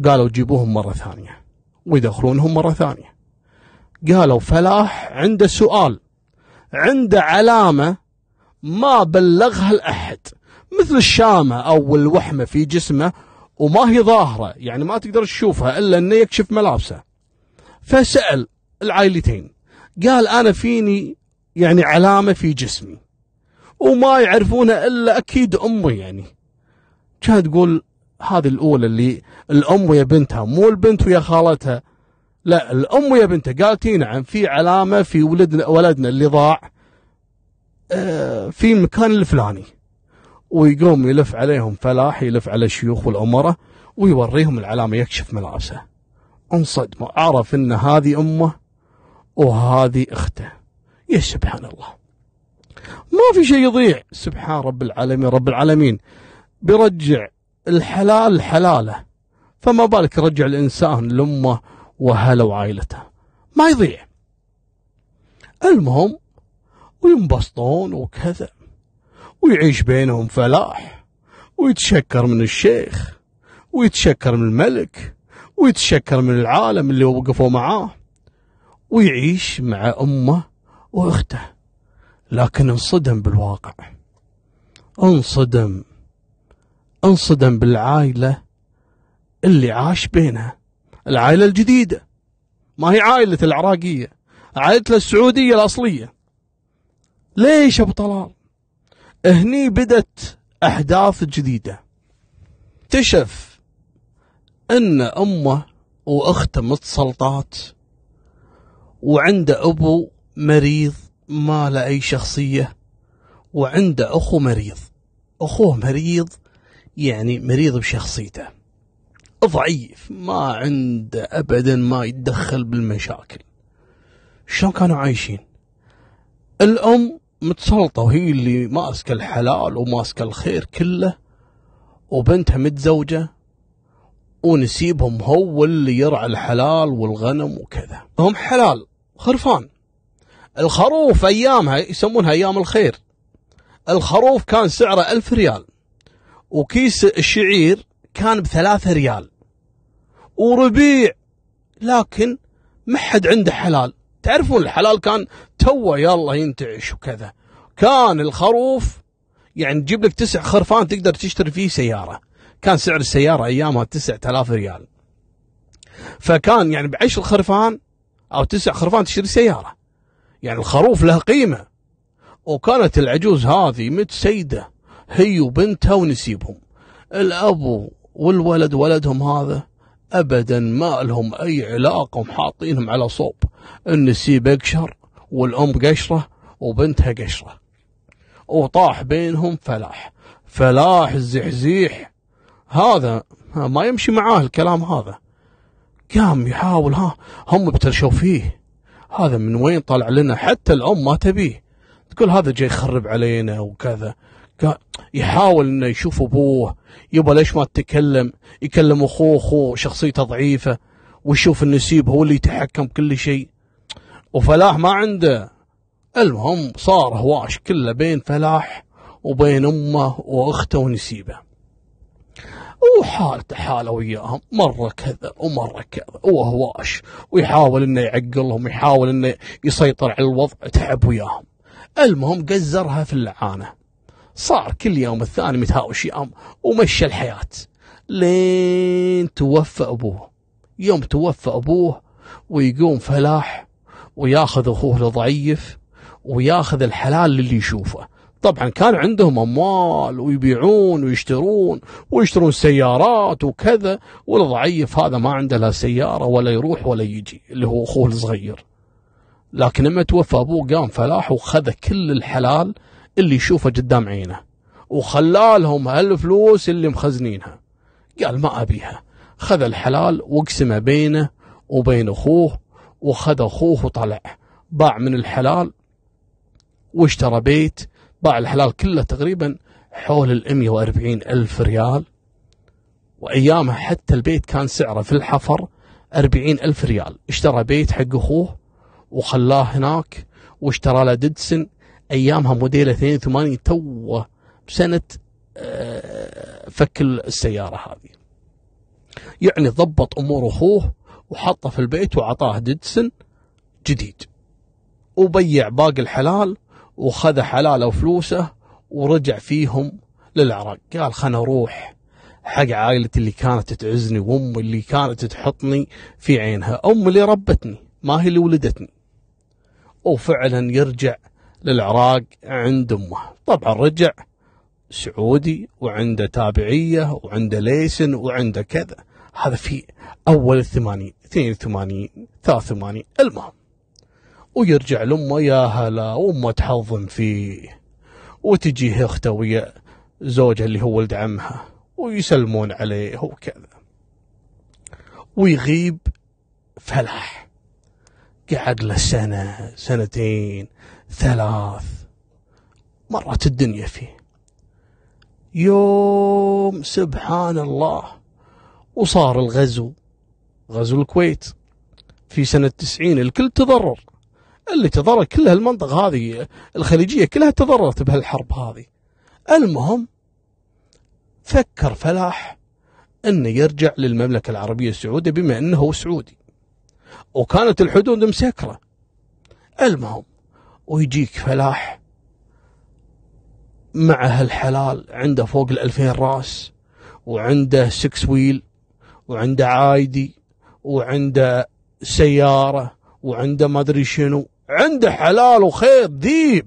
قالوا جيبوهم مرة ثانية ويدخلونهم مرة ثانية. قالوا فلاح عنده سؤال. عنده علامة ما بلغها الأحد. مثل الشامة أو الوحمة في جسمه وما هي ظاهرة يعني ما تقدر تشوفها إلا أنه يكشف ملابسه. فسأل العائلتين قال أنا فيني يعني علامة في جسمي وما يعرفونها إلا أكيد أمي يعني. كانت تقول هذه الأولى اللي الأم ويا بنتها مو البنت ويا خالتها لا الأم ويا بنتها. قالت نعم في علامة في ولدنا ولدنا اللي ضاع آه، في المكان الفلاني. ويقوم يلف عليهم فلاح يلف على الشيوخ والأمراء ويوريهم العلامة يكشف ملابسه. انصدموا عرف إن هذه أمة وهذه أخته. يا سبحان الله. ما في شيء يضيع. سبحان رب العالمين رب العالمين. بيرجع الحلال حلاله. فما بالك يرجع الإنسان لأمه وأهله وعائلته. ما يضيع. المهم وينبسطون وكذا. ويعيش بينهم فلاح ويتشكر من الشيخ ويتشكر من الملك ويتشكر من العالم اللي وقفوا معاه ويعيش مع أمه وأخته. لكن انصدم بالواقع. انصدم. انصدم بالعائلة اللي عاش بينها. العائلة الجديدة. ما هي عائلة العراقية. عائلة السعودية الأصلية. ليش أبو طلال؟ هني بدت أحداث جديدة. اكتشف أن أمه وأخته متسلطات وعنده أبو مريض ما له أي شخصية وعنده أخو مريض. أخوه مريض يعني مريض بشخصيته. ضعيف ما عنده أبدا ما يتدخل بالمشاكل. شلون كانوا عايشين؟ الأم متسلطة وهي اللي ماسكة الحلال وماسكة الخير كله وبنتها متزوجة ونسيبهم هو اللي يرعى الحلال والغنم وكذا. هم حلال خرفان. الخروف أيامها يسمونها أيام الخير. الخروف كان سعره ألف ريال وكيس الشعير كان بثلاثة ريال وربيع لكن ما حد عنده حلال. تعرفون الحلال كان تو يلا ينتعش وكذا. كان الخروف يعني تجيب لك تسع خرفان تقدر تشتري فيه سيارة. كان سعر السيارة أيامها تسعة آلاف ريال. فكان يعني بعشر خرفان أو تسع خرفان تشتري سيارة. يعني الخروف له قيمة. وكانت العجوز هذه متسيدة هي وبنتها ونسيبهم. الأب والولد ولدهم هذا أبدا ما لهم أي علاقة ومحاطينهم على صوب. النسيب أقشر والأم قشرة وبنتها قشرة. وطاح بينهم فلاح. فلاح الزحزيح. هذا ما يمشي معاه الكلام هذا. قام يحاول ها هم بترشوا فيه. هذا من وين طلع لنا؟ حتى الأم ما تبيه. تقول هذا جاي يخرب علينا وكذا. يحاول إنه يشوف أبوه. يبا ليش ما تتكلم؟ يكلم أخوه أخوه شخصيته ضعيفة ويشوف النسيب هو اللي يتحكم كل شيء. وفلاح ما عنده. المهم صار هواش كله بين فلاح وبين أمه وأخته ونسيبه. وحالته حاله وياهم مرة كذا ومرة كذا وهواش ويحاول إنه يعقلهم ويحاول إنه يسيطر على الوضع تعب وياهم. المهم قزرها في اللعانة. صار كل يوم الثاني متهاوش يوم ومشى الحياة. لين توفى أبوه. يوم توفى أبوه ويقوم فلاح وياخذ أخوه الضعيف وياخذ الحلال اللي يشوفه. طبعا كان عندهم أموال ويبيعون ويشترون ويشترون سيارات وكذا والضعيف هذا ما عنده لا سيارة ولا يروح ولا يجي اللي هو أخوه الصغير. لكن لما توفى أبوه قام فلاح وخذ كل الحلال اللي يشوفه قدام عينه وخلالهم هالفلوس اللي مخزنينها. قال ما أبيها. خذ الحلال وقسمه بينه وبين أخوه وخذ أخوه وطلع. باع من الحلال واشترى بيت. باع الحلال كله تقريبا حول ال وأربعين ألف ريال. وأيامها حتى البيت كان سعره في الحفر أربعين ألف ريال. اشترى بيت حق أخوه وخلاه هناك واشترى له ديدسن أيامها موديل 82 تو بسنة آه، فك السيارة هذه. يعني ضبط أمور أخوه وحطه في البيت وعطاه ديدسن جديد. وبيع باقي الحلال وخذ حلاله وفلوسه ورجع فيهم للعراق. قال خلنا أروح حق عائلتي اللي كانت تعزني وأمي اللي كانت تحطني في عينها. أمي اللي ربتني ما هي اللي ولدتني. وفعلا يرجع للعراق عند أمه. طبعا رجع سعودي وعنده تابعية وعنده ليسن وعنده كذا. هذا في أول الثمانين اثنين وثمانين ثلاث وثمانين المهم ويرجع لأمه يا هلا وأمه تحضن فيه. وتجيه أخته ويا زوجها اللي هو ولد عمها ويسلمون عليه وكذا. ويغيب فلاح. قعد له سنة سنتين. ثلاث مرت الدنيا فيه. يوم سبحان الله وصار الغزو غزو الكويت في سنة 90 الكل تضرر. اللي تضرر كل هالمنطقة هذه الخليجية كلها تضررت بهالحرب هذه. المهم فكر فلاح إنه يرجع للمملكة العربية السعودية بما هو سعودي. وكانت الحدود مسكرة. المهم ويجيك فلاح مع هالحلال عنده فوق الألفين راس وعنده سكس ويل وعنده عايدي وعنده سيارة وعنده ما أدري شنو عنده حلال وخير ذيب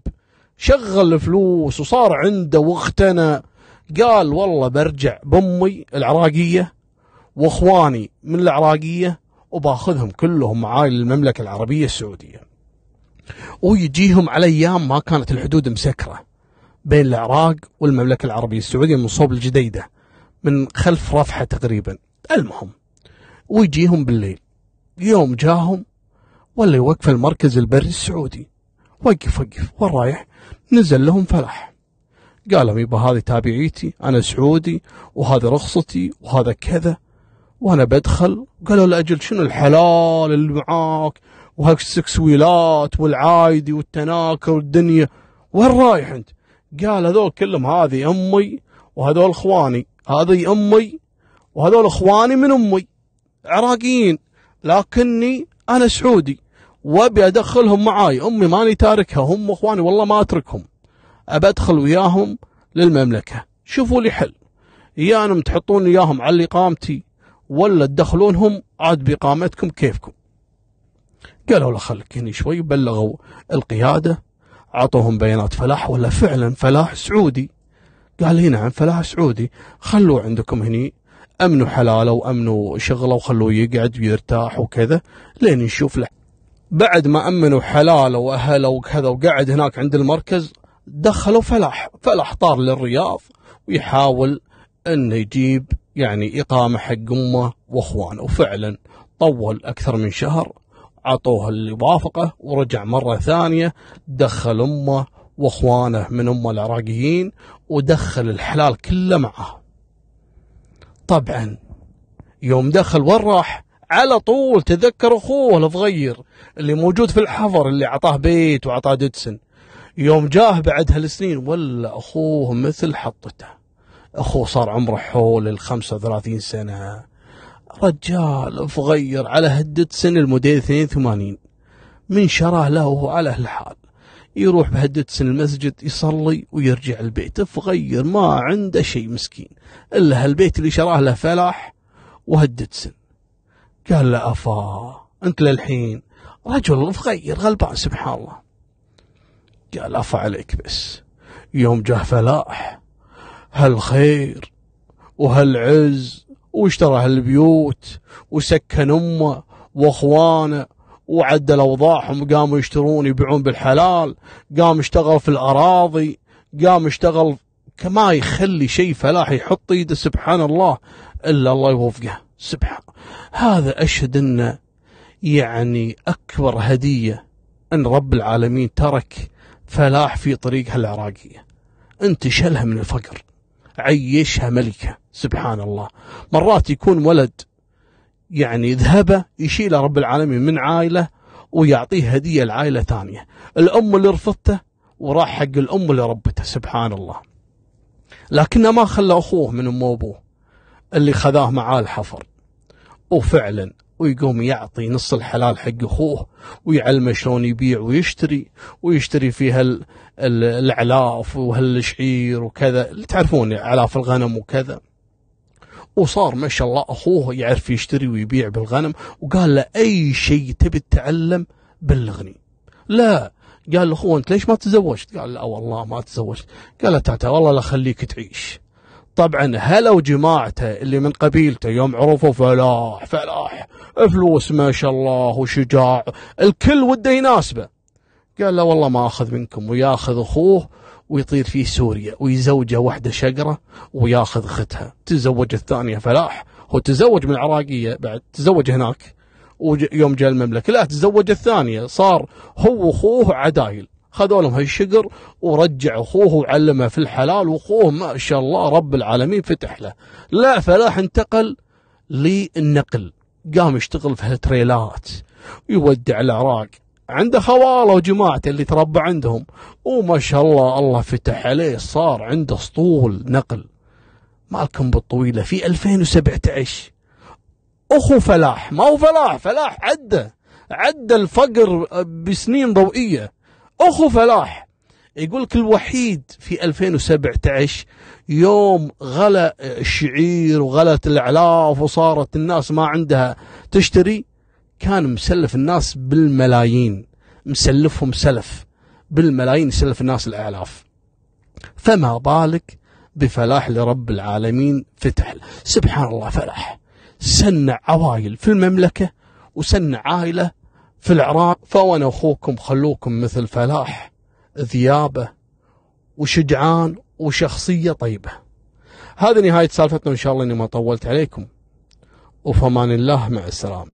شغل الفلوس وصار عنده واغتنى قال والله برجع بأمي العراقية وأخواني من العراقية وباخذهم كلهم معاي للمملكة العربية السعودية. ويجيهم على أيام ما كانت الحدود مسكرة بين العراق والمملكة العربية السعودية من صوب الجديدة من خلف رفحه تقريبا. المهم ويجيهم بالليل. يوم جاهم ولا يوقف المركز البري السعودي. وقف وقف وين رايح؟ نزل لهم فلاح. قال لهم يبا هذه تابعيتي أنا سعودي وهذه رخصتي وهذا كذا وأنا بدخل قالوا لأجل شنو الحلال اللي معاك وهالسكسويلات والعايدي والتناكر والدنيا. وين رايح أنت؟ قال هذول كلهم هذه أمي وهذول إخواني. هذه أمي وهذول إخواني من أمي. عراقيين. لكني أنا سعودي. وأبي أدخلهم معاي. أمي ماني تاركها. هم إخواني. والله ما أتركهم. ابى أدخل وياهم للمملكة. شوفوا لي حل. يا أنهم تحطون اياهم على اقامتي ولا تدخلونهم عاد باقامتكم كيفكم. قالوا له خليك هني شوي بلغوا القيادة عطوهم بيانات فلاح ولا فعلا فلاح سعودي. قال لي نعم فلاح سعودي خلوه عندكم هني أمنوا حلاله وأمنوا شغله وخلوه يقعد ويرتاح وكذا لين نشوف له. بعد ما أمنوا حلاله وأهله وكذا وقعد هناك عند المركز دخلوا فلاح فلاح طار للرياض ويحاول إنه يجيب يعني إقامة حق أمه وأخوانه. وفعلا طول أكثر من شهر عطوه اللي وافقه ورجع مرة ثانية دخل أمه وأخوانه من أمه العراقيين ودخل الحلال كله معه. طبعا يوم دخل وين راح؟ على طول تذكر أخوه الصغير اللي موجود في الحفر اللي عطاه بيت وعطاه ددسن يوم جاه بعد هالسنين ولا أخوه مثل حطته. أخوه صار عمره حول ال 35 سنة. رجال صغير على هدة سن الموديل 82 من شراه له وهو على الحال. يروح بهدة سن المسجد يصلي ويرجع البيت. صغير ما عنده شيء مسكين. إلا هالبيت اللي شراه له فلاح وهدة سن. قال له أفا أنت للحين رجل صغير غلبان سبحان الله. قال عفا عليك بس. يوم جه فلاح هالخير وهالعز واشترى هالبيوت وسكن أمه وأخوانه وعدل اوضاعهم قاموا يشترون يبيعون بالحلال قام اشتغل في الأراضي قام اشتغل كما يخلي شيء فلاح يحط ايده سبحان الله إلا الله يوفقه. سبحان هذا أشهد انه يعني أكبر هدية أن رب العالمين ترك فلاح في طريقها العراقية. انتشلها من الفقر. عيشها ملكة سبحان الله مرات يكون ولد يعني ذهبه يشيله رب العالمين من عائلة ويعطيه هدية لعائلة ثانية. الأم اللي رفضته وراح حق الأم اللي ربته سبحان الله لكنه ما خلى أخوه من أمه وأبوه اللي خذاه معاه الحفر. وفعلا ويقوم يعطي نص الحلال حق أخوه ويعلمه شلون يبيع ويشتري ويشتري فيها الأعلاف وهالشعير وكذا. اللي تعرفون أعلاف الغنم وكذا. وصار ما شاء الله أخوه يعرف يشتري ويبيع بالغنم وقال له أي شيء تبي تتعلم بلغني. لا. قال له أخوه أنت ليش ما تزوجت؟ قال لا والله ما تزوجت قال له تعال والله لا خليك تعيش. طبعا هلا وجماعته اللي من قبيلته يوم عرفوا فلاح فلاح فلوس ما شاء الله وشجاع الكل وده يناسبه. قال لا والله ما أخذ منكم ويأخذ أخوه ويطير في سوريا ويزوجه واحدة شقرة ويأخذ اختها تزوج الثانية فلاح هو تزوج من العراقيه بعد تزوج هناك ويوم جاء المملكة. لا تزوج الثانية صار هو وأخوه عدايل. خذوا لهم هالشقر ورجع أخوه وعلمه في الحلال وأخوه ما شاء الله رب العالمين فتح له. لا فلاح انتقل للنقل. قام يشتغل في هالتريلات ويودع العراق. عنده خواله وجماعته اللي تربى عندهم. وما شاء الله الله فتح عليه صار عنده أسطول نقل. مالكم بالطويلة في 2017 أخو فلاح ما هو فلاح فلاح عدى عدى الفقر بسنين ضوئية. أخو فلاح يقول لك الوحيد في 2017 يوم غلا الشعير وغلت الأعلاف وصارت الناس ما عندها تشتري. كان مسلف الناس بالملايين مسلفهم سلف بالملايين يسلف الناس الآلاف. فما بالك بفلاح لرب العالمين فتح سبحان الله فلاح. سنع عوائل في المملكة وسنع عائلة في العراق. فوانا أخوكم خلوكم مثل فلاح ذيابة وشجعان وشخصية طيبة. هذه نهاية سالفتنا إن شاء الله إني ما طولت عليكم. وفمان الله مع السلامة.